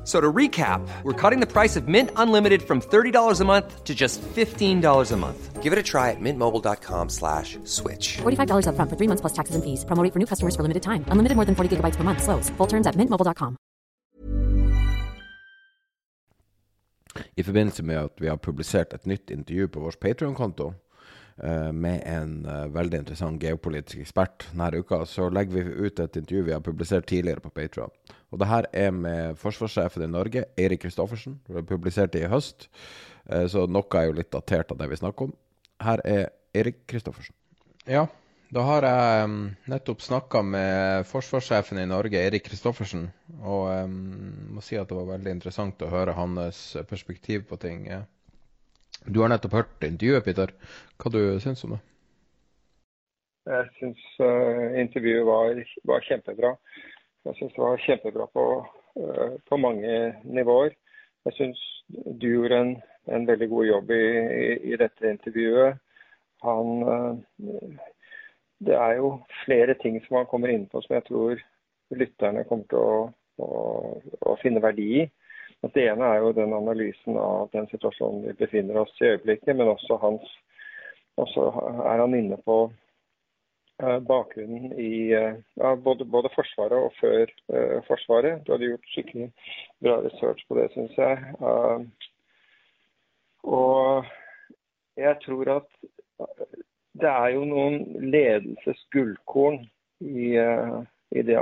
F- So to recap, we're cutting the price of Mint Unlimited from $30 a month to just $15 a month. Give it a try at mintmobile.com slash switch. $45 upfront for three months plus taxes and fees. Promo for new customers for limited time. Unlimited more than 40 gigabytes per month. Slows. Full terms at mintmobile.com. I forbindelse med at vi har publisert et nytt intervju på vår Patreon-konto med en eh, veldig interessant geopolitisk ekspert denne uka, så legger vi ut et intervju vi har publisert tidligere på Patreon. Og det her er med forsvarssjefen i Norge, Eirik Kristoffersen. Det publiserte publisert i høst, eh, så noe er jo litt datert av det vi snakker om. Her er Eirik Kristoffersen. Ja, da har jeg um, nettopp snakka med forsvarssjefen i Norge, Erik Kristoffersen. Og um, må si at det var veldig interessant å høre hans perspektiv på ting. ja. Du har nettopp hørt intervjuet, Peter. Hva du syns om det? Jeg syns intervjuet var, var kjempebra. Jeg syns det var kjempebra på, uh, på mange nivåer. Jeg syns du gjorde en, en veldig god jobb i, i, i dette intervjuet. Han uh, Det er jo flere ting som han kommer inn på som jeg tror lytterne kommer til å, å, å finne verdi i. At det ene er jo den analysen av den situasjonen vi befinner oss i øyeblikket, men også hans også er han inne på eh, bakgrunnen i eh, ja, både, både Forsvaret og før uh, Forsvaret. Du hadde gjort skikkelig bra research på det, syns jeg. Uh, og jeg tror at det er jo noen ledelsesgullkorn i, uh, i, det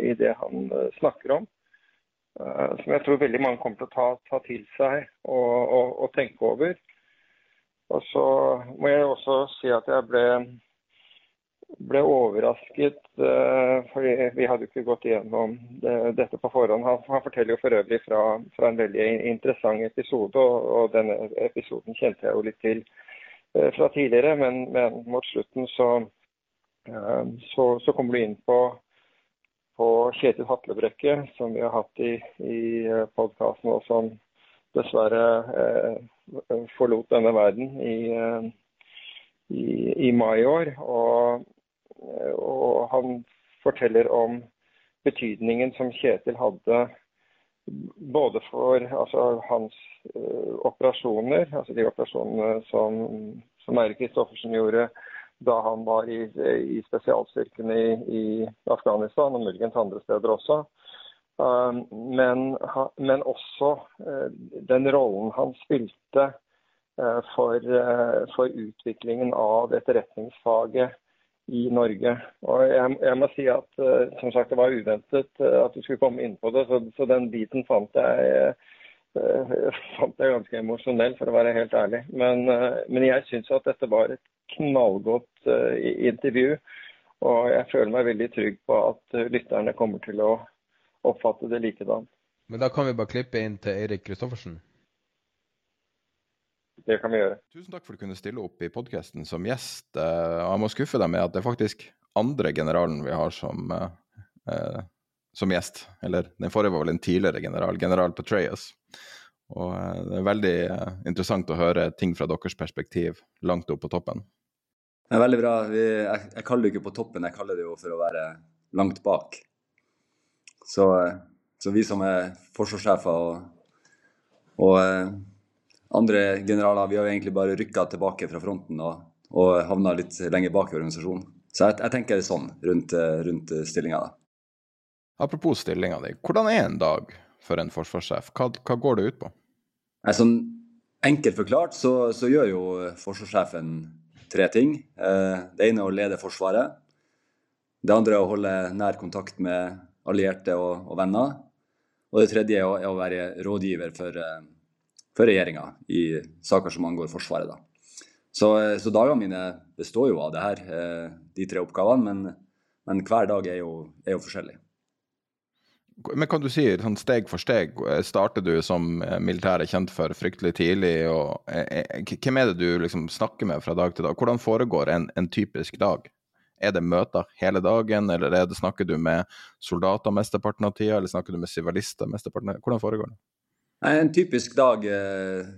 i det han snakker om. Uh, som jeg tror veldig mange kommer til å ta, ta til seg og, og, og, tenke over. Og så må jeg også si at jeg ble, ble overrasket, uh, fordi vi hadde jo ikke gått igjennom det, dette på forhånd. Han, han, forteller jo for øvrig fra, fra en veldig interessant episode, og, og, denne episoden kjente jeg jo litt til uh, fra tidligere. Men, men, mot slutten så, så, så kommer du inn på på Kjetil Hatlebrekke, som vi har hatt i, i podkasten, og som dessverre eh, forlot denne verden i, i, i mai i år. Og, og, han forteller om betydningen som Kjetil hadde både for altså, hans eh, operasjoner, altså de operasjonene som, som Eirik Kristoffersen gjorde da han var i, i spesialstyrkene i, i, Afghanistan, og muligens andre steder også. Um, men, men, også uh, den rollen han spilte uh, for, uh, for, utviklingen av etterretningsfaget i Norge. Og jeg, jeg må si at som sagt, det var uventet at du skulle komme inn på det, så, så den biten fant jeg fant jeg ganske emosjonell, for å være helt ærlig. Men, men jeg syns at dette var et knallgodt uh, intervju. Og jeg føler meg veldig trygg på at uh, lytterne kommer til å oppfatte det likedan. Men da kan vi bare klippe inn til Eirik Kristoffersen. Det kan vi gjøre. Tusen takk for at du kunne stille opp i podkasten som gjest. og jeg må skuffe deg med at det er faktisk andre generalen vi har som, som gjest. Eller den forrige var vel en tidligere general, general Petraeus. Og det er veldig interessant å høre ting fra deres perspektiv langt opp på toppen. Det er veldig bra. Vi, jeg, jeg, kaller det ikke på toppen, jeg kaller det jo for å være langt bak. Så, så vi som er forsvarssjefer og, og, andre generaler, vi har jo egentlig bare rykka tilbake fra fronten og, og havna litt lenger bak i organisasjonen. Så jeg, jeg tenker det sånn rundt, rundt stillinga. Apropos stillinga di, hvordan er en dag for en forsvarssjef? Hva, hva går det ut på? Sånn, enkelt forklart så, så, gjør jo forsvarssjefen tre ting. Eh, det ene er å lede Forsvaret. Det andre er å holde nær kontakt med allierte og, og venner. Og det tredje er å, være rådgiver for, for regjeringa i saker som angår Forsvaret. da. Så, så, dagene mine består jo av det her, de tre oppgavene, men, men hver dag er jo, er jo forskjellig. Men kan du si sånn steg for steg, starter du som militær er kjent for fryktelig tidlig? og Hvem er det du liksom snakker med fra dag til dag? Hvordan foregår en, en typisk dag? Er det møter hele dagen, eller er det, snakker du med soldater mesteparten av tida, eller snakker du med sivilister mesteparten av? Hvordan foregår det? En typisk dag eh,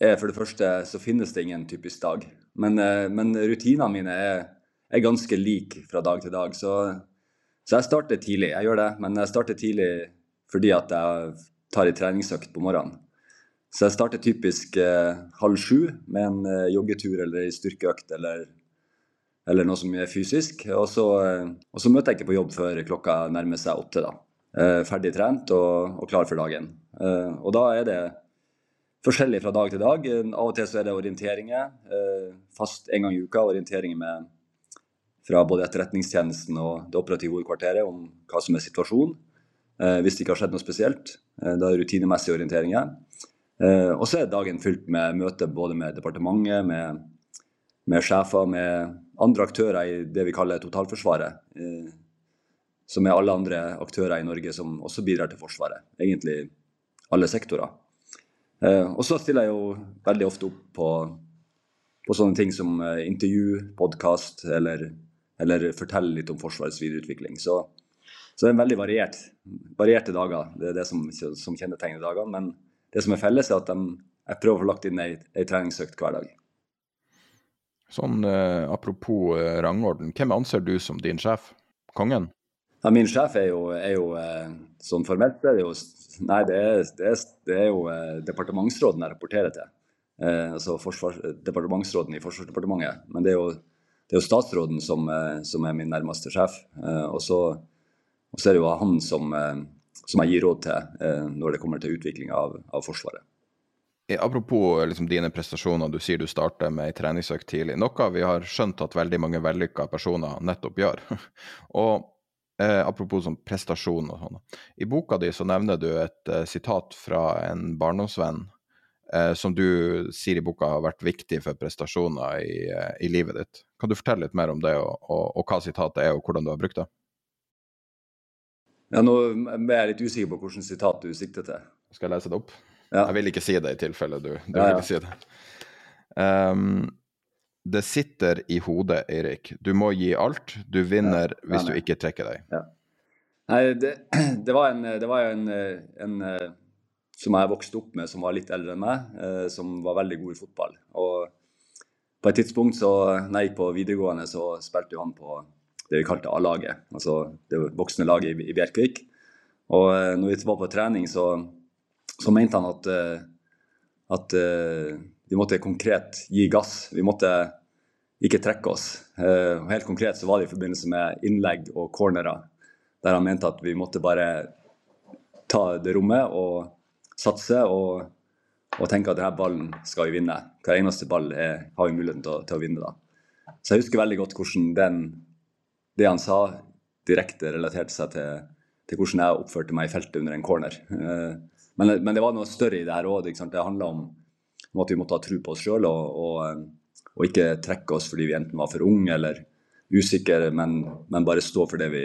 er for det første så finnes det ingen typisk dag. Men, eh, men rutinene mine er, er, ganske like fra dag til dag. Så, så, jeg starter tidlig. Jeg gjør det, men jeg starter tidlig fordi at jeg tar en treningsøkt på morgenen. Så jeg starter typisk eh, halv sju med en eh, joggetur eller en styrkeøkt eller eller noe som er fysisk. Og så, eh, og så, møter jeg ikke på jobb før klokka nærmer seg åtte. da. Eh, ferdig trent og, og, klar for dagen. Eh, og da er det forskjellig fra dag til dag. Av og til så er det orienteringer. Fast en gang i uka orienteringer med, fra både Etterretningstjenesten og det operative hovedkvarteret om hva som er situasjonen. Hvis det ikke har skjedd noe spesielt. Da er det rutinemessige orienteringer. Og så er dagen fylt med møter både med departementet, med, med sjefer, med andre aktører i det vi kaller totalforsvaret. Eh, som er alle andre aktører i Norge som også bidrar til Forsvaret. Egentlig alle sektorer. Eh, og så stiller jeg jo veldig ofte opp på, på sånne ting som eh, intervju, podkast eller, eller fortelle litt om Forsvarets videreutvikling. Så, så det er en veldig variert, varierte dager. Det er det som, som kjennetegner dagene. Men det som er felles, er at de, jeg prøver å få lagt inn ei, ei treningsøkt hver dag. Sånn eh, apropos eh, rangorden, hvem anser du som din sjef? Kongen? Ja, min sjef er jo, er jo eh, sånn formelt det er jo, Nei, det er, det er, det er jo eh, departementsråden jeg rapporterer til. Eh, altså forsvars, departementsråden i Forsvarsdepartementet. Men det er jo, det er jo statsråden som, eh, som, er min nærmeste sjef. og, så, og, så, er det jo han som, som jeg gir råd til når det kommer til utvikling av, av Forsvaret. Apropos liksom, dine prestasjoner, du sier du starter med ei treningsøkt tidlig. Noe vi har skjønt at veldig mange vellykka personer nettopp gjør. og eh, Apropos sånn prestasjon og sånn. I boka di så nevner du et eh, sitat fra en barndomsvenn eh, som du sier i boka har vært viktig for prestasjoner i, eh, i livet ditt. Kan du fortelle litt mer om det, og, og, og hva sitatet er, og hvordan du har brukt det? Ja, Nå er jeg litt usikker på hvilket sitat du sikter til. Skal jeg lese det opp? Ja. Jeg vil ikke si det i tilfelle du, du ja, vil si det. Um, det sitter i hodet, Eirik. Du må gi alt. Du vinner hvis du ikke trekker deg. Nei, det, det, var en, det var en, en, som jeg vokste opp med, som var litt eldre enn meg, eh, som var veldig god i fotball. Og på et tidspunkt så, når jeg gikk på videregående, så spilte han på det vi kalte A-laget, altså det voksne laget i, i Bjerkvik. Og eh, når vi var på trening, så så mente han at, eh, at vi måtte konkret gi gass. Vi måtte ikke trekke oss. Helt konkret så var det i forbindelse med innlegg og cornerer, der han mente at vi måtte bare ta det rommet og satse og, og tenke at denne ballen skal vi vinne. Hver eneste ball er, har vi muligheten til, til, å vinne. da. Så jeg husker veldig godt hvordan den, det han sa, direkte relaterte seg til, til hvordan jeg oppførte meg i feltet under en corner. Men, men, det var noe større i det her òg. Det handla om, om, at vi måtte ha tro på oss sjøl og, eh, og, ikke trekke oss fordi vi enten var for unge eller usikre, men, men bare stå for det vi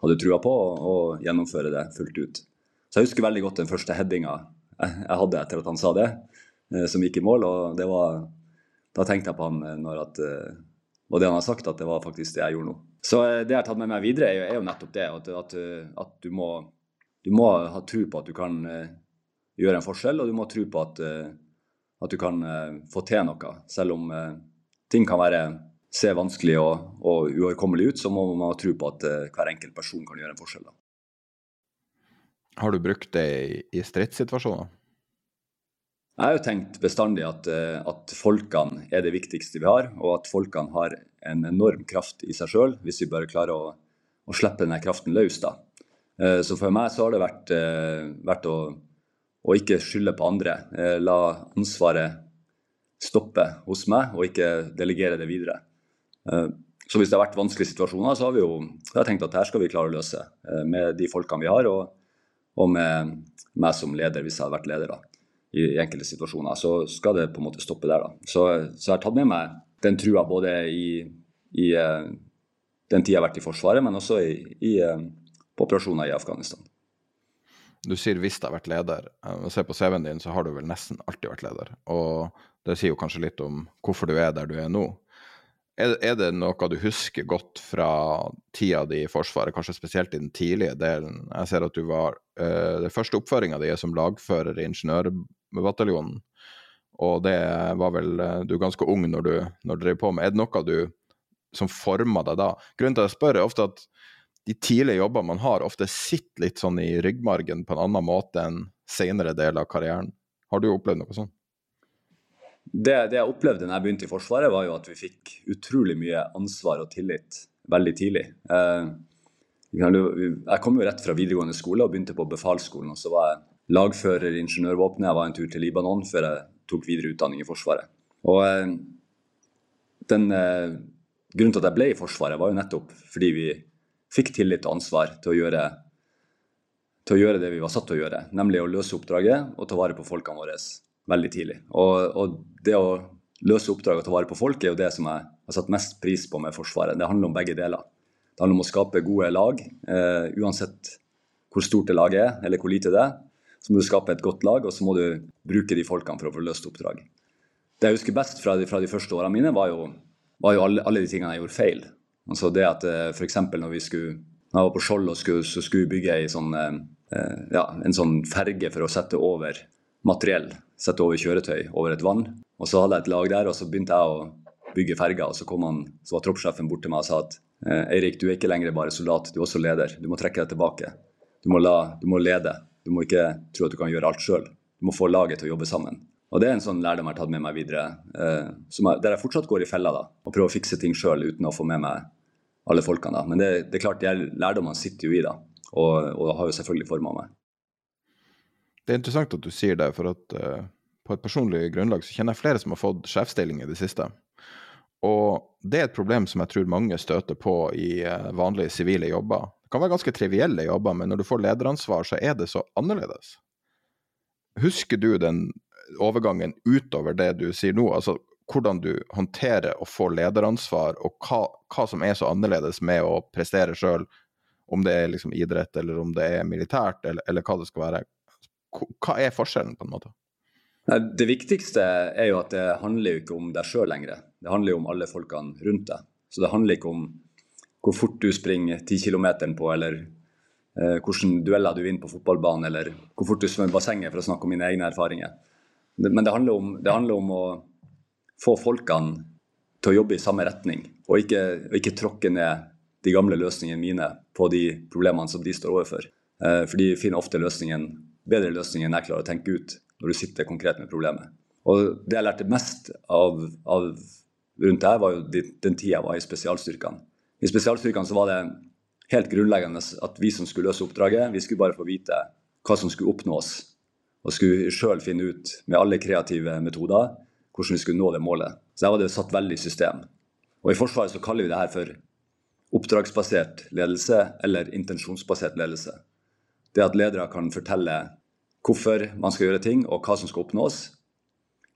hadde trua på og, og, gjennomføre det fullt ut. Så jeg husker veldig godt den første headinga jeg, hadde etter at han sa det, eh, som gikk i mål. og det var, Da tenkte jeg på han eh, når at og det han har sagt, at det var faktisk det jeg gjorde nå. Så det jeg har tatt med meg videre, er jo, nettopp det. At, at, at, du må du må ha tro på at du kan gjøre en forskjell, og du må tro på at, at du kan få til noe. Selv om ting kan være, se vanskelig og, og uoverkommelig ut, så må man ha tro på at hver enkelt person kan gjøre en forskjell. Da. Har du brukt det i, stridssituasjoner? Jeg har jo tenkt bestandig at, at, folkene er det viktigste vi har, og at folkene har en enorm kraft i seg sjøl, hvis vi bare klarer å, å slippe denne kraften løs. da. Eh, så for meg så har det vært, eh, vært å, å, ikke skylde på andre. Eh, la ansvaret stoppe hos meg, og ikke delegere det videre. Så hvis det har vært vanskelige situasjoner, så har vi jo har tenkt at her skal vi klare å løse med de folkene vi har. Og, og med meg som leder, hvis jeg hadde vært leder da, i, enkelte situasjoner, så skal det på en måte stoppe der. da. Så, så jeg har tatt med meg den trua både i, i uh, den tida jeg har vært i Forsvaret, men også i, uh, på operasjoner i Afghanistan. Du sier 'hvis jeg har vært leder'. Jeg ser på CV-en din, så har du vel nesten alltid vært leder. Og det sier jo kanskje litt om hvorfor du er der du er nå. Er, det noe du husker godt fra tida di i Forsvaret, kanskje spesielt i den tidlige delen? Jeg ser at du var uh, Den første oppføringa di som lagfører i Ingeniørbataljonen. Og det var vel uh, Du ganske ung når du, når du drev på med Er det noe du som forma deg da? Grunnen til at jeg spør, er ofte at de tidlige jobbene man har, ofte sitter litt sånn i ryggmargen på en annen måte enn senere del av karrieren. Har du opplevd noe sånt? Det, det, jeg opplevde da jeg begynte i Forsvaret, var jo at vi fikk utrolig mye ansvar og tillit veldig tidlig. Eh, jeg kom jo rett fra videregående skole og begynte på befalsskolen. og Så var jeg lagfører i Ingeniørvåpenet. Jeg var en tur til Libanon før jeg tok videre utdanning i Forsvaret. Og eh, den eh, Grunnen til at jeg ble i Forsvaret, var jo nettopp fordi vi fikk tillit og ansvar til å gjøre, til å gjøre det vi var satt til å gjøre, nemlig å løse oppdraget og ta vare på folkene våre veldig tidlig. Og, og, det å løse oppdraget og ta vare på folk er jo det som jeg har satt mest pris på med Forsvaret. Det handler om begge deler. Det handler om å skape gode lag. Eh, uansett hvor stort det laget er, eller hvor lite det er, så må du skape et godt lag, og så må du bruke de folkene for å få løst oppdrag. Det jeg husker best fra de, fra de første årene mine, var jo, var jo alle, alle, de tingene jeg gjorde feil. Altså det at eh, F.eks. når vi skulle når jeg var på Skjold og skulle, så skulle bygge bygge sånn, eh, eh, ja, en sånn ferge for å sette over materiell, sette over kjøretøy over et vann. Og Så hadde jeg et lag der, og så begynte jeg å bygge ferga. og Så han, så var troppssjefen bort til meg og sa at Eirik, du er ikke lenger bare soldat, du er også leder. Du må trekke deg tilbake. Du må, la, du må lede. Du må ikke tro at du kan gjøre alt sjøl. Du må få laget til å jobbe sammen. Og Det er en sånn lærdom jeg har tatt med meg videre, eh, jeg, der jeg fortsatt går i fella da, og prøver å fikse ting sjøl uten å få med meg alle folkene. da. Men det, det er klart, de lærdommene sitter jo i, da, og, og har jo selvfølgelig forma meg. Det er interessant at du sier det, for at uh, på et personlig grunnlag så kjenner jeg flere som har fått sjefsstilling i det siste. Og det er et problem som jeg tror mange støter på i uh, vanlige sivile jobber. Det kan være ganske trivielle jobber, men når du får lederansvar, så er det så annerledes. Husker du den overgangen utover det du sier nå? Altså, hvordan du håndterer å få lederansvar, og hva, hva som er så annerledes med å prestere sjøl, om det er liksom idrett eller om det er militært, eller, eller, hva det skal være. Hva er forskjellen, på en måte? Det viktigste er jo at det handler jo ikke om deg sjøl lenger. Det handler jo om alle folkene rundt deg. Så det handler ikke om hvor fort du springer 10 km på, eller eh, hvilke dueller du vinner på fotballbanen, eller hvor fort du svømmer bassenget, for å snakke om mine egne erfaringer. Men det handler om, det handler om å få folkene til å jobbe i samme retning, og ikke, og ikke tråkke ned de gamle løsningene mine på de problemene som de står overfor. Eh, for de finner ofte løsningen, bedre løsning enn jeg klarer å tenke ut når du sitter konkret med problemet. Og Det jeg lærte mest av, av rundt det her, var jo den tida jeg var i spesialstyrkene. I spesialstyrkene så var det helt grunnleggende at vi som skulle løse oppdraget, vi skulle bare få vite hva som skulle oppnås. Og skulle sjøl finne ut, med alle kreative metoder, hvordan vi skulle nå det målet. Så der var det satt veldig i system. Og I Forsvaret så kaller vi det her for oppdragsbasert ledelse eller intensjonsbasert ledelse. Det at ledere kan fortelle hvorfor man skal gjøre ting og hva som skal oppnås.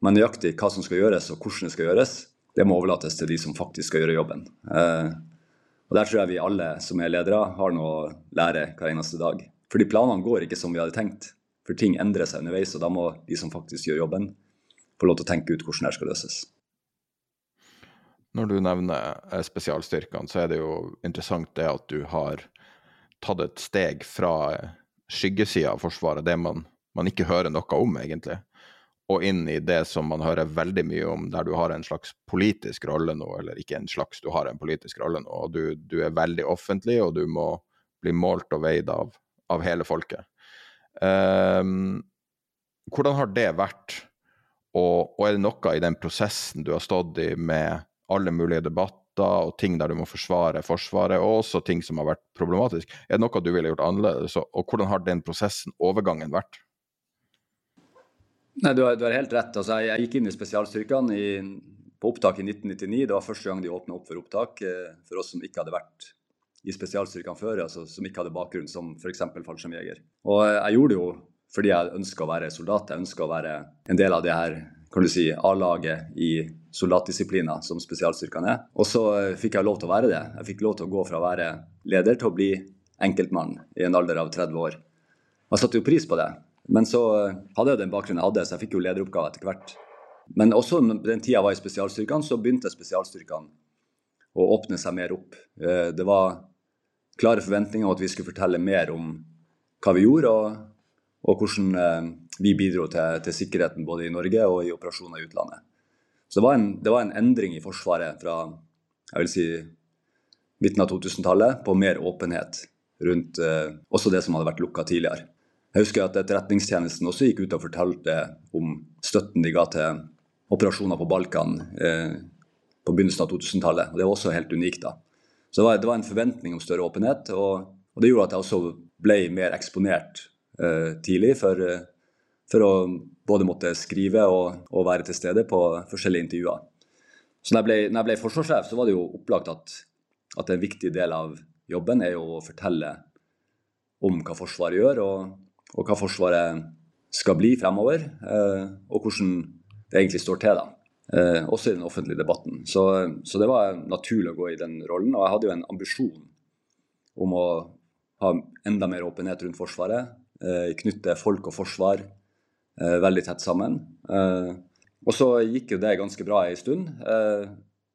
Men nøyaktig hva som skal gjøres og hvordan det skal gjøres, det må overlates til de som faktisk skal gjøre jobben. Eh, og Der tror jeg vi alle som er ledere har noe å lære hver eneste dag. Fordi planene går ikke som vi hadde tenkt. For ting endrer seg underveis, og da må de som faktisk gjør jobben, få lov til å tenke ut hvordan det skal løses. Når du nevner eh, spesialstyrkene, så er det jo interessant det at du har tatt et steg fra eh, skyggesida av Forsvaret, det man, man, ikke hører noe om, egentlig, og inn i det som man hører veldig mye om, der du har en slags politisk rolle nå, eller ikke en slags, du har en politisk rolle nå. og Du, du er veldig offentlig, og du må bli målt og veid av, av hele folket. Um, hvordan har det vært? Og, og, er det noe i den prosessen du har stått i med alle mulige debatter og ting der du må forsvare Forsvaret, og også ting som har vært problematisk, er det noe du ville gjort annerledes? Og hvordan har den prosessen, overgangen, vært? Nei, Du har, du har helt rett. Altså, jeg, jeg, gikk inn i spesialstyrkene i, på opptak i 1999. Det var første gang de åpna opp for opptak eh, for oss som ikke hadde vært i spesialstyrkene før, altså, som ikke hadde bakgrunn som f.eks. fallskjermjeger. Og jeg gjorde det jo fordi jeg ønska å være soldat. Jeg ønska å være en del av det her kan du si, A-laget i soldatdisipliner som spesialstyrkene er. Og så fikk jeg lov til å være det. Jeg fikk lov til å gå fra å være leder til å bli enkeltmann i en alder av 30 år. Jeg satte jo pris på det. Men så hadde jeg den bakgrunnen jeg hadde, så jeg fikk jo lederoppgaver etter hvert. Men også den tida jeg var i spesialstyrkene, så begynte spesialstyrkene å åpne seg mer opp. Eh, det var klare forventninger om at vi skulle fortelle mer om hva vi gjorde, og, og hvordan eh, vi bidro til, til, sikkerheten både i Norge og i operasjoner i utlandet. Så det var en, det var en endring i Forsvaret fra jeg vil si, midten av 2000-tallet på mer åpenhet rundt eh, også det som hadde vært lukka tidligere. Jeg husker at Etterretningstjenesten også gikk ut og fortalte om støtten de ga til operasjoner på Balkan eh, på begynnelsen av 2000-tallet. og Det var også helt unikt. da. Så det var, det var, en forventning om større åpenhet, og, og, det gjorde at jeg også ble mer eksponert eh, tidlig for, eh, for, å både måtte skrive og, og, være til stede på forskjellige intervjuer. Så når jeg ble, når jeg ble forsvarssjef, så var det jo opplagt at, at, en viktig del av jobben er jo å fortelle om hva Forsvaret gjør, og, og hva Forsvaret skal bli fremover, eh, og hvordan det egentlig står til. da eh, også i den offentlige debatten. Så, så, det var naturlig å gå i den rollen. Og jeg hadde jo en ambisjon om å ha enda mer åpenhet rundt Forsvaret. Eh, knytte folk og forsvar veldig tett sammen. Eh, og så gikk jo det ganske bra en stund. Eh,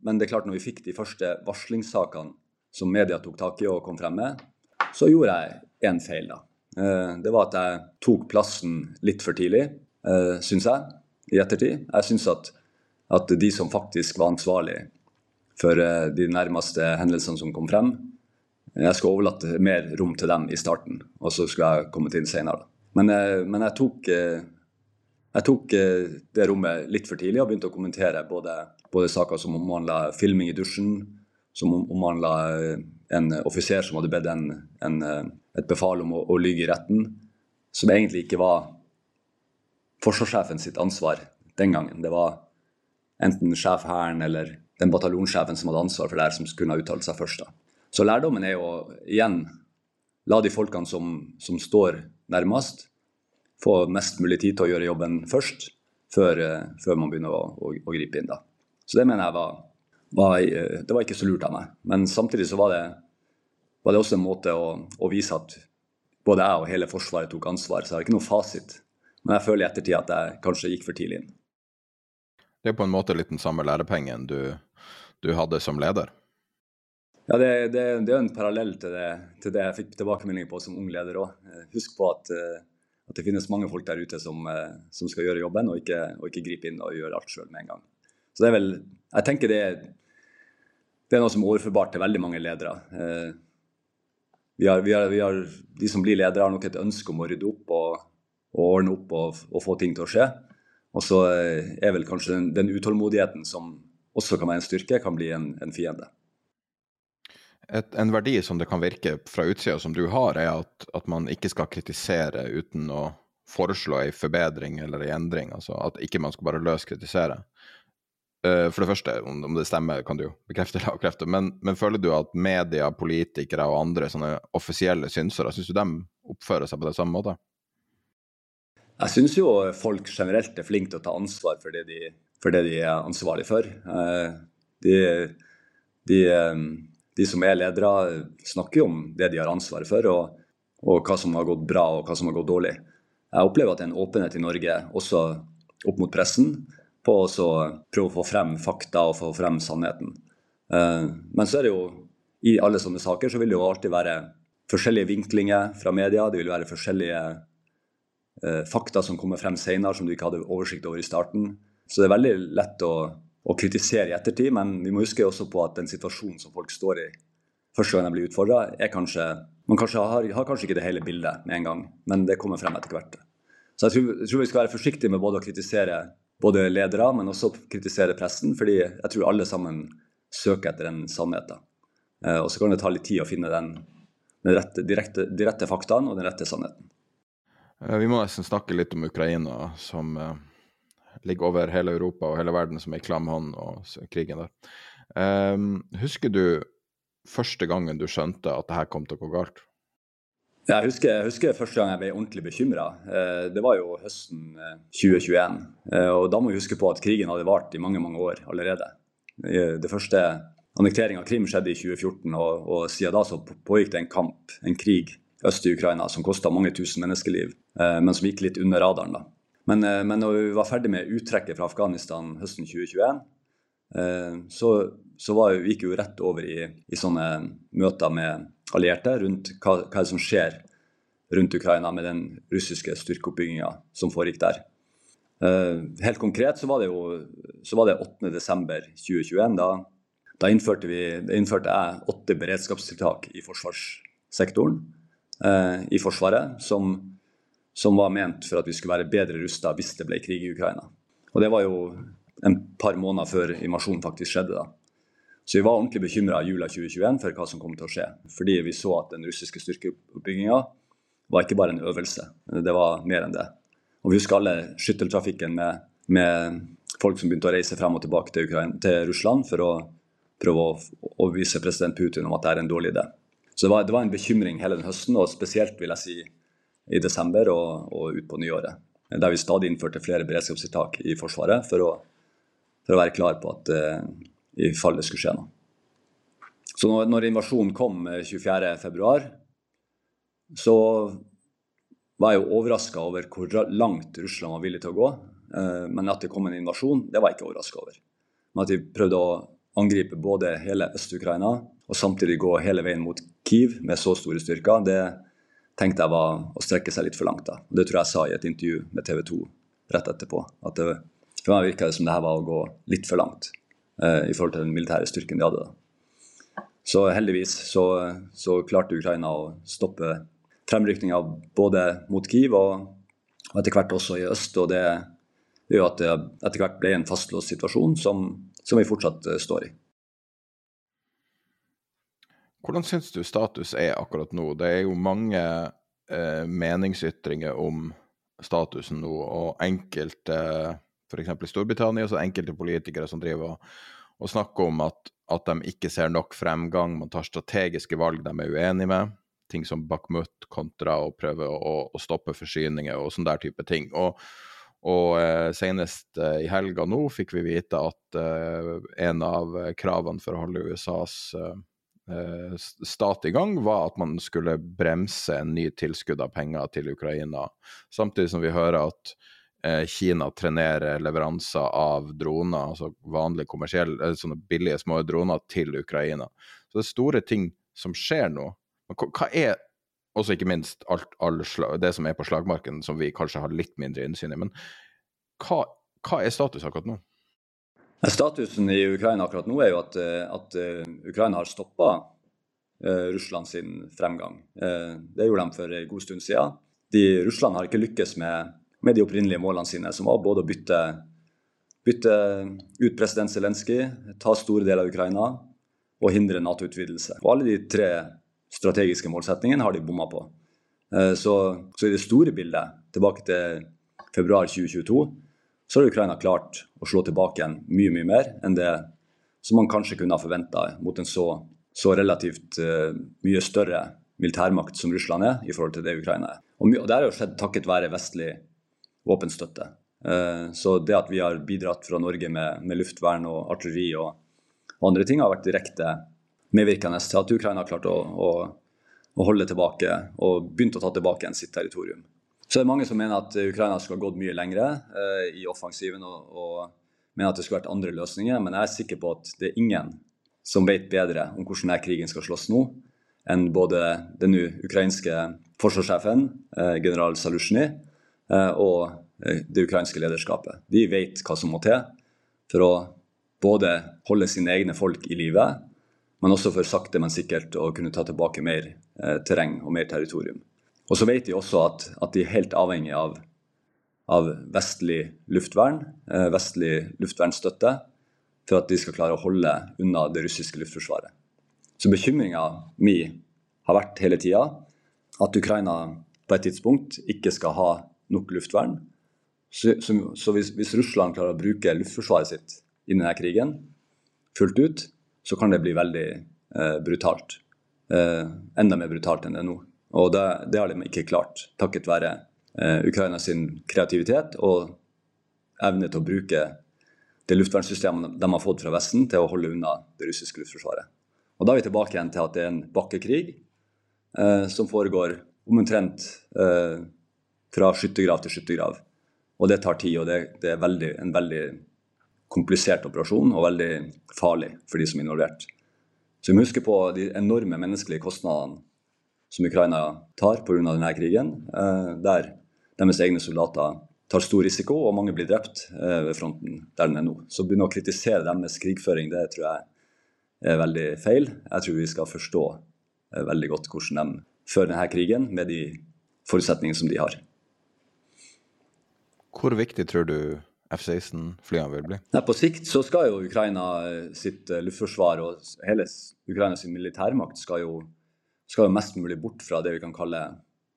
men det er klart når vi fikk de første varslingssakene som media tok tak i og kom frem med, så gjorde jeg én feil. da. Eh, det var at jeg tok plassen litt for tidlig, syns jeg, i ettertid. Jeg syns at at de som faktisk var ansvarlig for eh, de nærmeste hendelsene som kom frem, jeg skulle overlate mer rom til dem i starten, og så skulle jeg kommet inn senere. Men, eh, men jeg, tok, eh, jeg tok det rommet litt for tidlig og begynte å kommentere både, både saker som omhandla filming i dusjen, som omhandla en offiser som hadde bedt en, en, et befal om å, å lyge i retten, som egentlig ikke var forsvarssjefen sitt ansvar den gangen. Det var enten sjef Hæren eller den bataljonssjefen som hadde ansvar for det her, som kunne ha uttalt seg først. da. Så lærdommen er jo igjen la de folkene som, som, står nærmest, få mest mulig tid til å gjøre jobben først, før, uh, før man begynner å, å, å, gripe inn. da. Så det mener jeg var, var, uh, Det var ikke så lurt av meg. Men samtidig så var det, var det også en måte å, å, vise at både jeg og hele Forsvaret tok ansvar. Så jeg har ikke noe fasit. Men jeg føler i ettertid at jeg kanskje gikk for tidlig inn. Det er på en måte litt den samme lærepengen du, du hadde som leder? Ja, det, det, det, er en parallell til det, til det jeg fikk tilbakemeldinger på som ung leder òg. Eh, husk på at, eh, at, det finnes mange folk der ute som, eh, som skal gjøre jobben, og ikke, og ikke, gripe inn og gjøre alt sjøl med en gang. Så det er vel Jeg tenker det, det er noe som er overførbart til veldig mange ledere. Vi har, vi har, vi har, de som blir ledere, har nok et ønske om å rydde opp og, og ordne opp og, og få ting til å skje. Og så eh, er vel kanskje den, den, utålmodigheten som også kan være en styrke, kan bli en, en fiende. Et, en verdi som det kan virke fra utsida som du har, er at, at, man ikke skal kritisere uten å foreslå ei forbedring eller en endring. Altså at ikke man skal bare løst kritisere. Uh, for det første, om, om, det stemmer, kan du jo bekrefte eller avkrefte, men, men, føler du at media, politikere og andre sånne offisielle synsere, syns du de oppfører seg på det samme måte? Jeg syns jo folk generelt er flinke til å ta ansvar for det de, for det de er ansvarlig for. Uh, de, de, eh, de, som er ledere, snakker jo om det de har ansvar for, og, og, hva som har gått bra og hva som har gått dårlig. Jeg opplever at det er en åpenhet i Norge, også opp mot pressen, på å prøve å få frem fakta og få frem sannheten. Eh, men så er det jo i alle sånne saker så vil det jo alltid være forskjellige vinklinger fra media. Det vil være forskjellige eh, fakta som kommer frem senere som du ikke hadde oversikt over i starten. Så det er veldig lett å, å kritisere i ettertid, men vi må huske også på at den situasjonen som folk står i første gang de blir utfordra, er kanskje Man kanskje har, har, kanskje ikke det hele bildet med en gang, men det kommer frem etter hvert. Så jeg tror, jeg tror vi skal være forsiktige med både å kritisere både ledere, men også kritisere pressen, fordi jeg tror alle sammen søker etter den sannhet. Eh, og så kan det ta litt tid å finne den, den rette, direkte, de rette faktaene og den rette sannheten. Eh, vi må nesten snakke litt om Ukraina, som uh, ligger over hele Europa og hele verden som ei klam hånd, og krigen der. Um, husker du første gangen du skjønte at det her kom til å gå galt? Jeg husker, jeg husker første gang jeg ble ordentlig bekymra. Eh, det var jo høsten 2021. Eh, og Da må vi huske på at krigen hadde vart i mange mange år allerede. Det første annekteringen av Krim skjedde i 2014, og, og, siden da så pågikk det en kamp, en krig, øst i Ukraina som kosta mange tusen menneskeliv, eh, men som gikk litt under radaren. da. Men, men når vi var ferdig med uttrekket fra Afghanistan høsten 2021, så, så var, vi gikk vi jo rett over i, i sånne møter med allierte rundt hva, hva som skjer rundt Ukraina med den russiske styrkeoppbygginga som foregikk der. Uh, helt konkret så var det jo så var det 8.12.2021. Da, da innførte, vi, da innførte jeg åtte beredskapstiltak i forsvarssektoren i Forsvaret, som, som, var ment for at vi skulle være bedre rusta hvis det ble krig i Ukraina. Og Det var jo en par måneder før invasjonen faktisk skjedde. da. Så vi var ordentlig bekymra i jula 2021 for hva som kom til å skje. Fordi vi så at den russiske styrkeoppbygginga var ikke bare en øvelse, det var mer enn det. Og Vi husker alle skytteltrafikken med, med folk som begynte å reise frem og tilbake til, Ukraina, til Russland for å prøve å overbevise president Putin om at det er en dårlig idé. Så det var, det var, en bekymring hele den høsten, og spesielt vil jeg si i desember og, og ut på nyåret. Der vi stadig innførte flere beredskapstiltak i Forsvaret for å, for å være klar på at uh, i fall det skulle skje noe. Så når, når invasjonen kom 24.2, eh, så var jeg jo overraska over hvor langt Russland var villig til å gå. Eh, men at det kom en invasjon, det var jeg ikke overraska over. Men at de prøvde å angripe både hele Øst-Ukraina og samtidig gå hele veien mot Kiev med så store styrker, det tenkte jeg var å strekke seg litt for langt. da. Det tror jeg jeg sa i et intervju med TV 2 rett etterpå. At det, for meg virka det som det her var å gå litt for langt. Eh, i forhold til den militære styrken de hadde. da. Så heldigvis så, så klarte Ukraina å stoppe fremrykninga både mot Kyiv og, og etter hvert også i øst. og Det gjør at det etter hvert ble en fastlåst situasjon som, som vi fortsatt uh, står i. Hvordan syns du status er akkurat nå? Det er jo mange eh, meningsytringer om statusen nå, og enkelte eh, f.eks. i Storbritannia, så enkelte politikere som driver og, snakker om at, at, de ikke ser nok fremgang, man tar strategiske valg de er uenig med. Ting som Bakhmut kontra å prøve å, å stoppe forsyninger og sånn der type ting. Og, og eh, senest eh, i helga nå fikk vi vite at eh, en av kravene for å holde USAs eh, eh, stat i gang, var at man skulle bremse en ny tilskudd av penger til Ukraina. Samtidig som vi hører at Eh, Kina trenerer leveranser av droner, altså vanlige kommersielle, eh, sånne billige små droner, til Ukraina. Så det er store ting som skjer nå. Men hva er også ikke minst alt, all det som er på slagmarken, som vi kanskje har litt mindre innsyn i. Men hva, hva er status akkurat nå? Statusen i Ukraina akkurat nå er jo at, eh, at Ukraina har stoppa uh, Russland sin fremgang. Det gjorde de for en god stund siden. De, Russland har ikke lykkes med med de opprinnelige målene sine, som var både å bytte, bytte ut president Zelenskyj, ta store deler av Ukraina og hindre Nato-utvidelse. Og Alle de tre strategiske målsettingene har de bomma på. Eh, så, så, i det store bildet, tilbake til februar 2022, så har Ukraina klart å slå tilbake igjen mye mye mer enn det som man kanskje kunne ha forventa mot en så, så relativt uh, mye større militærmakt som Russland er, i forhold til det Ukraina er. Og, og Det har jo skjedd takket være vestlig våpenstøtte. Uh, så det at vi har bidratt fra Norge med, med luftvern og artilleri og, og, andre ting, har vært direkte medvirkende til at Ukraina har klart å, å, å, holde tilbake og begynt å ta tilbake igjen sitt territorium. Så det er mange som mener at Ukraina skulle ha gått mye lengre eh, i offensiven og, og, mener at det skulle vært andre løsninger, men jeg er sikker på at det er ingen som vet bedre om hvordan denne krigen skal slåss nå, enn både den ukrainske forsvarssjefen, eh, general Salusjny, Eh, og eh, det ukrainske lederskapet. De vet hva som må til for å både holde sine egne folk i live, men også for sakte, men sikkert å kunne ta tilbake mer eh, terreng og mer territorium. Og så vet de også at, at de er helt avhengig av, av vestlig luftvern, eh, vestlig luftvernstøtte, for at de skal klare å holde unna det russiske luftforsvaret. Så bekymringa mi har vært hele tida at Ukraina på et tidspunkt ikke skal ha nok luftvern. Så, så, så hvis, hvis, Russland klarer å bruke luftforsvaret sitt i denne krigen fullt ut, så kan det bli veldig eh, brutalt. Eh, enda mer brutalt enn det er nå. Og det, det har de ikke klart, takket være eh, Ukraina sin kreativitet og evne til å bruke det luftvernsystemet de har fått fra Vesten, til å holde unna det russiske luftforsvaret. Og Da er vi tilbake igjen til at det er en bakkekrig eh, som foregår omtrent eh, fra skyttergrav til skyttergrav. Og det tar tid, og det, det er veldig, en veldig komplisert operasjon og veldig farlig for de som er involvert. Så vi må huske på de enorme menneskelige kostnadene som Ukraina tar pga. denne krigen, eh, der deres egne soldater tar stor risiko, og mange blir drept eh, ved fronten der den er nå. Så begynne å kritisere deres krigføring, det tror jeg er veldig feil. Jeg tror vi skal forstå eh, veldig godt hvordan de fører denne krigen, med de forutsetningene som de har. Hvor viktig tror du F-16-flyene vil bli? Nei, på sikt så skal jo Ukraina sitt luftforsvar og hele Ukraina sin militærmakt skal jo, skal jo, mest mulig bort fra det vi kan kalle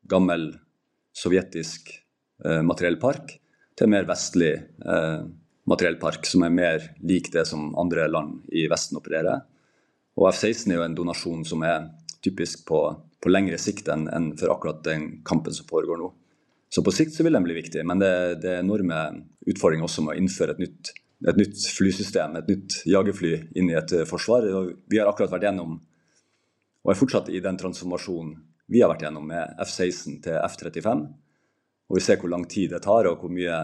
gammel sovjetisk eh, materiellpark, til en mer vestlig eh, materiellpark som er mer lik det som andre land i Vesten opererer. Og F-16 er jo en donasjon som er typisk på, på lengre sikt enn, enn for akkurat den kampen som foregår nå. Så på sikt så vil den bli viktig, men det, det er enorme utfordringer også med å innføre et nytt, et nytt flysystem, et nytt jagerfly inn i et forsvar. Vi har akkurat vært gjennom, og er fortsatt i den transformasjonen vi har vært gjennom med F-16 til F-35. Og vi ser hvor lang tid det tar, og hvor mye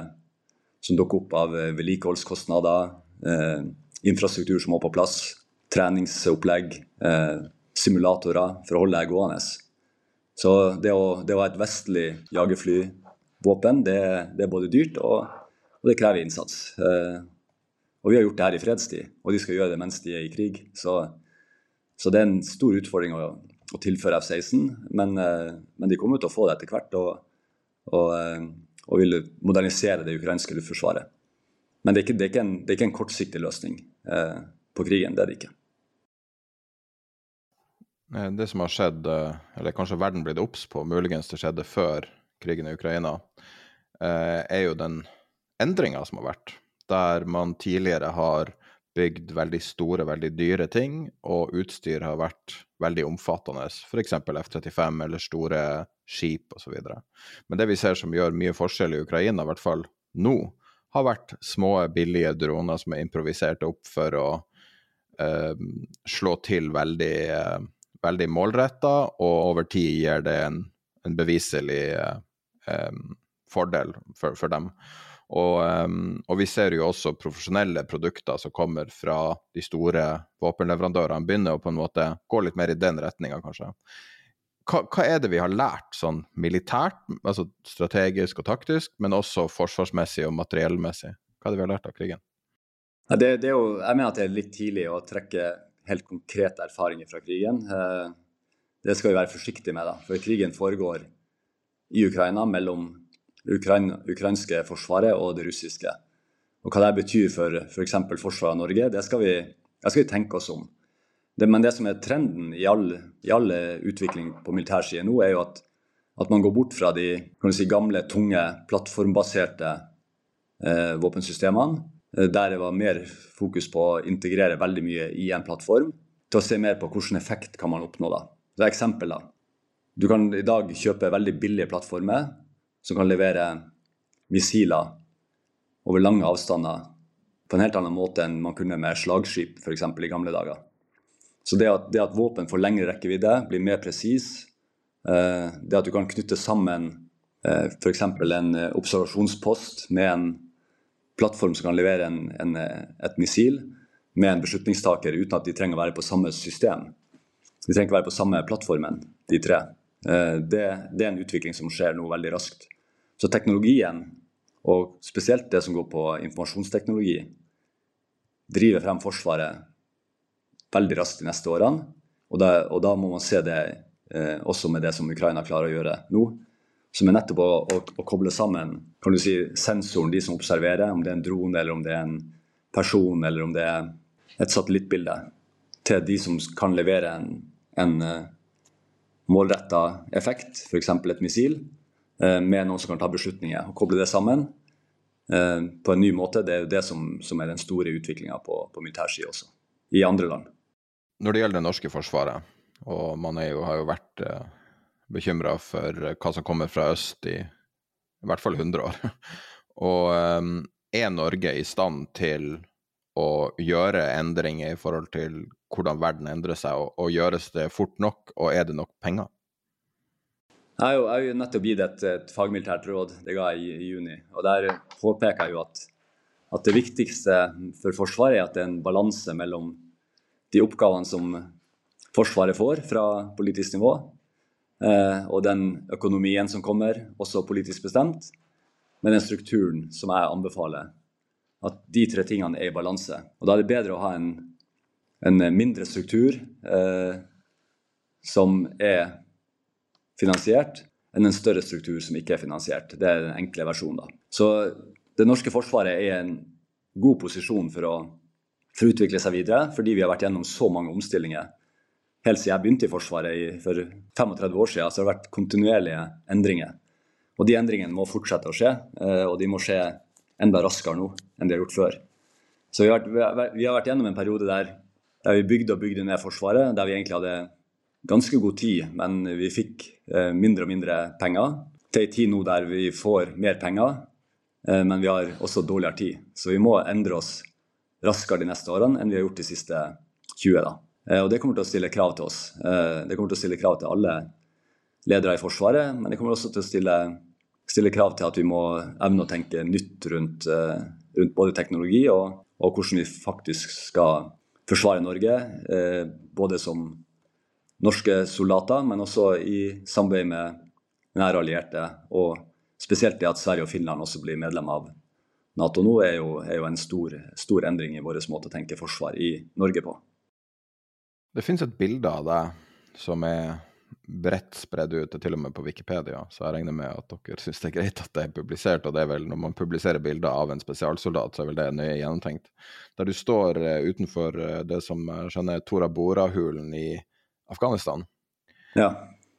som dukker opp av vedlikeholdskostnader, eh, infrastruktur som må på plass, treningsopplegg, eh, simulatorer for å holde det gående. Så det å, det å ha et vestlig jagerflyvåpen, det, det, er både dyrt og, og det krever innsats. Eh, og vi har gjort det her i fredstid, og de skal gjøre det mens de er i krig. Så, så det er en stor utfordring å, å tilføre F-16, men, eh, men, de kommer til å få det etter hvert. Og, og, eh, og vil modernisere det ukrainske luftforsvaret. Men det er ikke, det er ikke, en, det er ikke en, kortsiktig løsning eh, på krigen. Det er det ikke. Det som har skjedd, eller kanskje verden blitt obs på, muligens det skjedde før krigen i Ukraina, er jo den endringa som har vært. Der man tidligere har bygd veldig store, veldig dyre ting, og utstyr har vært veldig omfattende, f.eks. F-35 eller store skip osv. Men det vi ser som gjør mye forskjell i Ukraina, i hvert fall nå, har vært små, billige droner som er improvisert opp for å eh, slå til veldig eh, veldig målretta, og over tid gir det en, en beviselig eh, fordel for, for dem. Og, um, og, vi ser jo også profesjonelle produkter som kommer fra de store våpenleverandørene, begynner å på en måte gå litt mer i den retninga, kanskje. Hva, hva, er det vi har lært sånn militært, altså strategisk og taktisk, men også forsvarsmessig og materiellmessig? Hva er det vi har lært av krigen? Ja, det, det jo, jeg mener at det er litt tidlig å trekke helt konkrete erfaringer fra krigen. Eh, det skal vi være forsiktige med, da, for krigen foregår i Ukraina mellom Ukraina, ukrainske forsvaret og det russiske. Og Hva det betyr for f.eks. For forsvaret av Norge, det skal vi, det skal vi tenke oss om. Det, men det som er trenden i all, i all utvikling på militærsiden nå, er jo at, at, man går bort fra de si, gamle, tunge, plattformbaserte eh, våpensystemene Eh, der det var mer fokus på å integrere veldig mye i en plattform, til å se mer på hvilken effekt kan man oppnå. da. Så eksempel da. Du kan i dag kjøpe veldig billige plattformer som kan levere missiler over lange avstander på en helt annen måte enn man kunne med slagskip f.eks. i gamle dager. Så det at, det at, våpen får lengre rekkevidde, blir mer presis, eh, det at du kan knytte sammen eh, f.eks. en observasjonspost med en plattform som kan levere en, en, et missil med en beslutningstaker uten at de trenger å være på samme system. De trenger ikke være på samme plattformen, de tre. Eh, det, det, er en utvikling som skjer nå veldig raskt. Så teknologien, og spesielt det som går på informasjonsteknologi, driver frem Forsvaret veldig raskt de neste årene. Og da, og da må man se det eh, også med det som Ukraina klarer å gjøre nå som er nettopp å, å, å, koble sammen kan du si, sensoren, de som observerer, om det er en drone, eller om det er en person, eller om det er et satellittbilde, til de som kan levere en, en eh, målretta effekt, f.eks. et missil, uh, med noen som kan ta beslutninger. og Koble det sammen uh, på en ny måte, det er jo det som, som er den store utviklinga på, på militær også, i andre land. når det gjelder det norske forsvaret, og man jo, har jo vært uh, bekymra for hva som kommer fra øst i i hvert fall 100 år, og er Norge i stand til å gjøre endringer i forhold til hvordan verden endrer seg, og, og gjøres det fort nok, og er det nok penger? Jeg har jo, nettopp gitt et, et, fagmilitært råd, det ga jeg i, i, juni. og Der påpeker jeg jo at, at, det viktigste for Forsvaret er at det er en balanse mellom de oppgavene som Forsvaret får fra politisk nivå, eh, og den økonomien som kommer, også politisk bestemt, med den strukturen som jeg anbefaler at de tre tingene er i balanse. Og Da er det bedre å ha en, en mindre struktur eh, som er finansiert, enn en større struktur som ikke er finansiert. Det er den enkle versjonen. da. Så det norske forsvaret er i en god posisjon for å, for å, utvikle seg videre, fordi vi har vært gjennom så mange omstillinger. Helt siden jeg begynte i Forsvaret i, for 35 år siden, så har det vært kontinuerlige endringer. Og de endringene må fortsette å skje, eh, og de må skje enda raskere nå enn de har gjort før. Så vi har vært, vi har vært gjennom en periode der, der vi bygde og bygde ned Forsvaret, der vi egentlig hadde ganske god tid, men vi fikk eh, mindre og mindre penger. Til en tid nå der vi får mer penger, eh, men vi har også dårligere tid. Så vi må endre oss raskere de neste årene enn vi har gjort de siste 20. da. Eh, og Det kommer til å stille krav til oss. Det kommer til å stille krav til alle ledere i Forsvaret, men det kommer også til å stille stiller krav til at vi må evne å tenke nytt rundt, rundt både teknologi og, og, hvordan vi faktisk skal forsvare Norge. Eh, både som norske soldater, men også i samarbeid med nære allierte. Og spesielt det at Sverige og Finland også blir medlem av Nato nå, er jo, er jo en stor, stor, endring i vår måte å tenke forsvar i Norge på. Det finnes et bilde av deg som er bredt spredd ut, til og med på Wikipedia. Så jeg regner med at dere syns det er greit at det er publisert. Og det er vel når man publiserer bilder av en spesialsoldat, så er vel det nøye gjennomtenkt. Der du står uh, utenfor uh, det som skjønner er Tora Bora-hulen i Afghanistan. Ja.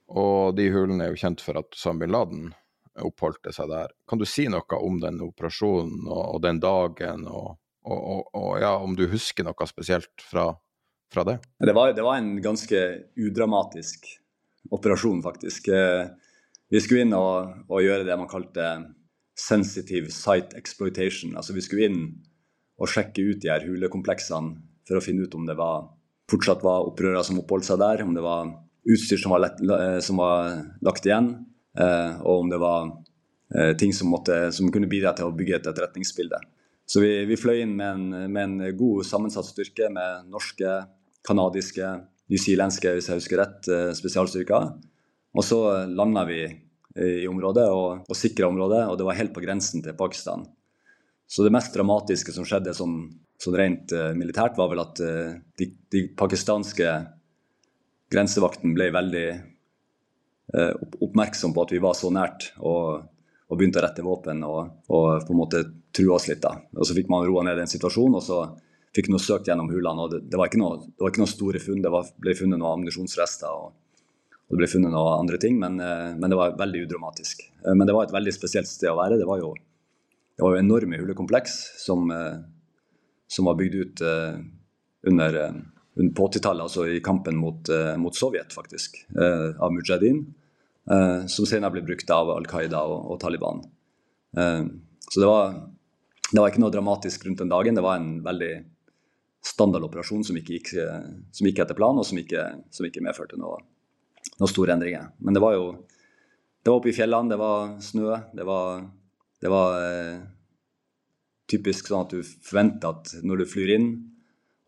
Og de hulene er jo kjent for at Sam bin Laden oppholdte seg der. Kan du si noe om den operasjonen og, og den dagen, og, og, og, ja, om du husker noe spesielt fra, fra det? Det var, det var en ganske udramatisk operasjon, faktisk. Eh, vi skulle inn og, og, gjøre det man kalte sensitive site exploitation. Altså vi skulle inn og sjekke ut de her hulekompleksene for å finne ut om det var, fortsatt var opprørere som oppholdt seg der, om det var utstyr som var, lett, eh, som var lagt igjen, eh, og om det var ting som, måtte, som, kunne bidra til å bygge et etterretningsbilde. Så vi, vi fløy inn med en, med en god sammensatt styrke med norske, kanadiske, newzealandske, hvis jeg husker rett, eh, spesialstyrker. Og så landa vi i området og, og sikra området, og det var helt på grensen til Pakistan. Så det mest dramatiske som skjedde sånn, sånn rent uh, militært, var vel at de, de, pakistanske grensevakten ble veldig oppmerksom på at vi var så nært, og, og begynte å rette våpen og, og, på en måte true oss litt. da. Og Så fikk man roa ned den situasjonen, og så fikk noe søkt gjennom hulene. og Det, det, var, noe, det var ikke noe store funn. Det var, ble funnet noen ammunisjonsrester og, og, det ble funnet noen andre ting, men, eh, men, det var veldig udramatisk. Eh, men det var et veldig spesielt sted å være. Det var jo, det var jo enorme hulekompleks som, eh, som var bygd ut under, under på 80-tallet, altså i kampen mot, mot Sovjet, faktisk, av Mujahedin. Som senere ble brukt av Al Qaida og, og Taliban. Så det var, det var ikke noe dramatisk rundt den dagen. Det var en veldig standardoperasjon som ikke gikk, som gikk etter planen, og som ikke, som ikke medførte noe, noen store endringer. Men det var jo det var oppe i fjellene, det var snø. Det var, det var eh, typisk sånn at du forventer at når du flyr inn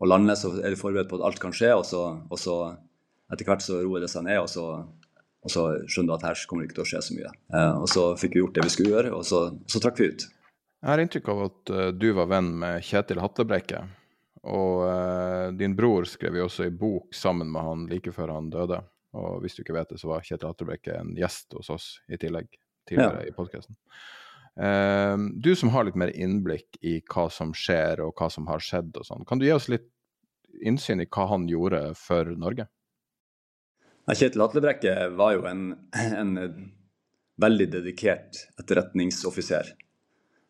og lander, så er du forberedt på at alt kan skje, og så, og så etter hvert så roer det seg ned, og så, og så skjønner du at her kommer det ikke til å skje så mye. Eh, og så fikk vi gjort det vi skulle gjøre, og så, så trakk vi ut. Jeg har inntrykk av at uh, du var venn med Kjetil Hatlebrekke. Og uh, din bror skrev jo også ei bok sammen med han like før han døde. Og hvis du ikke vet det, så var Kjetil Hatrebrekke en gjest hos oss i tillegg tidligere ja. i podkasten. Uh, eh, du som har litt mer innblikk i hva som skjer og hva som har skjedd og sånn, kan du gi oss litt innsyn i hva han gjorde for Norge? Ja, Kjetil Atlebrekke var jo en, en veldig dedikert etterretningsoffiser.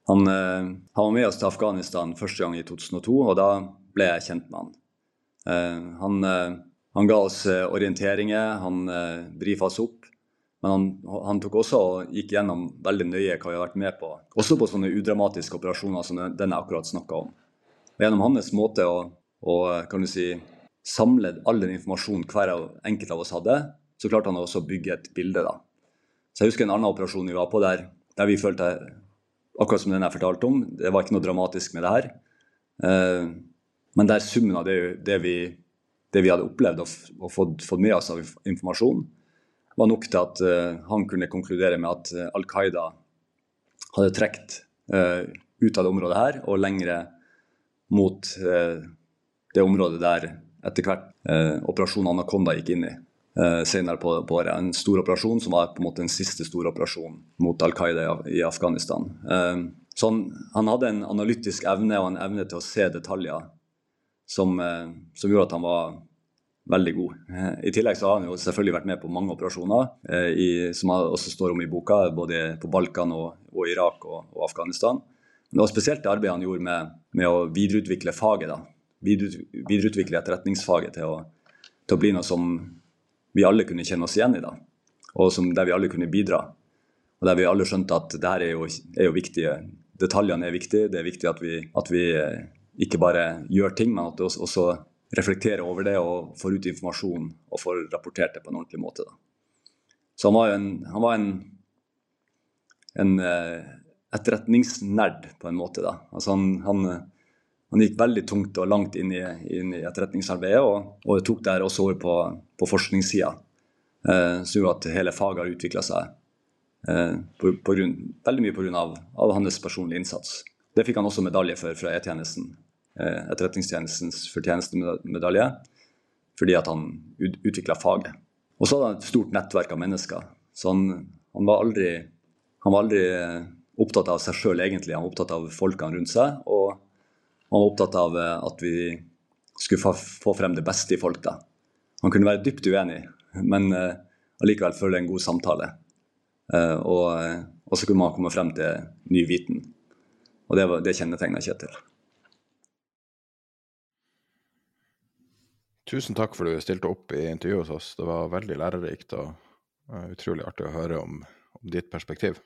Han, uh, han, var med oss til Afghanistan første gang i 2002, og da ble jeg kjent med han. Han, han, ga oss orienteringer, han brifa oss opp. Men han, han, tok også og gikk gjennom veldig nøye hva vi har vært med på. Også på sånne udramatiske operasjoner som den jeg akkurat snakka om. Og gjennom hans måte å, å kan du si, samle all den informasjonen hver enkelt av oss hadde, så klarte han også å bygge et bilde. da. Så Jeg husker en annen operasjon vi var på der, der vi følte, akkurat som den jeg fortalte om, det var ikke noe dramatisk med det her. Eh, men der summen av det, det, vi, det vi, hadde opplevd og, og fått, fått, med oss av informasjon, var nok til at uh, han kunne konkludere med at uh, Al Qaida hadde trukket uh, ut av det området her og lengre mot det området der etter hvert operasjonen Anaconda gikk inn i senere på, på, året. En stor operasjon som var på en måte den siste store operasjonen mot Al Qaida i, i Afghanistan. så han, han, hadde en analytisk evne og en evne til å se detaljer som, som gjorde at han var veldig god. Eh, I tillegg så har han jo selvfølgelig vært med på mange operasjoner, eh, i, som også står om i boka, både på Balkan og, og Irak og, og, Afghanistan. Men det var spesielt det arbeidet han gjorde med, med å videreutvikle faget. da. videreutvikle etterretningsfaget til å, til å, bli noe som vi alle kunne kjenne oss igjen i. da. Og som, der vi alle kunne bidra. Og der vi alle skjønte at det her er jo, er jo viktige Detaljene er viktige. Det er viktig at vi, at vi eh, ikke bare gjør ting, men at du også, reflekterer reflektere over det og får ut informasjon og får rapportert det på en ordentlig måte. Da. Så han var jo en, han var en, en uh, etterretningsnerd på en måte. da. Altså han, han, han, gikk veldig tungt og langt inn i, inn i etterretningsarbeidet, og, og tok det også over på, på forskningssida. eh, som gjorde at hele faget har utvikla seg eh, på, på grunn, veldig mye pga. Av hans personlige innsats. Det fikk han også medalje for fra E-tjenesten Eh, Etterretningstjenestens fortjenestemedalje fordi at han utvikla faget. Og så hadde han et stort nettverk av mennesker. Så han, han, var, aldri, han var aldri eh, opptatt av seg sjøl, egentlig. Han var opptatt av folkene rundt seg. Og han var opptatt av eh, at vi skulle få, frem det beste i folk. da. Han kunne være dypt uenig, men allikevel føle en god samtale. og, og, så kunne man komme frem til ny viten. Og det, var, det kjennetegna Kjetil. Tusen takk for at du stilte opp i intervjuet hos oss. Det var veldig lærerikt og uh, utrolig artig å høre om, om ditt perspektiv.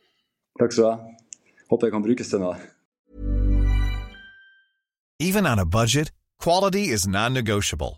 Takk skal du ha. Håper jeg kan brukes til noe. Even on a budget, quality is non-negotiable.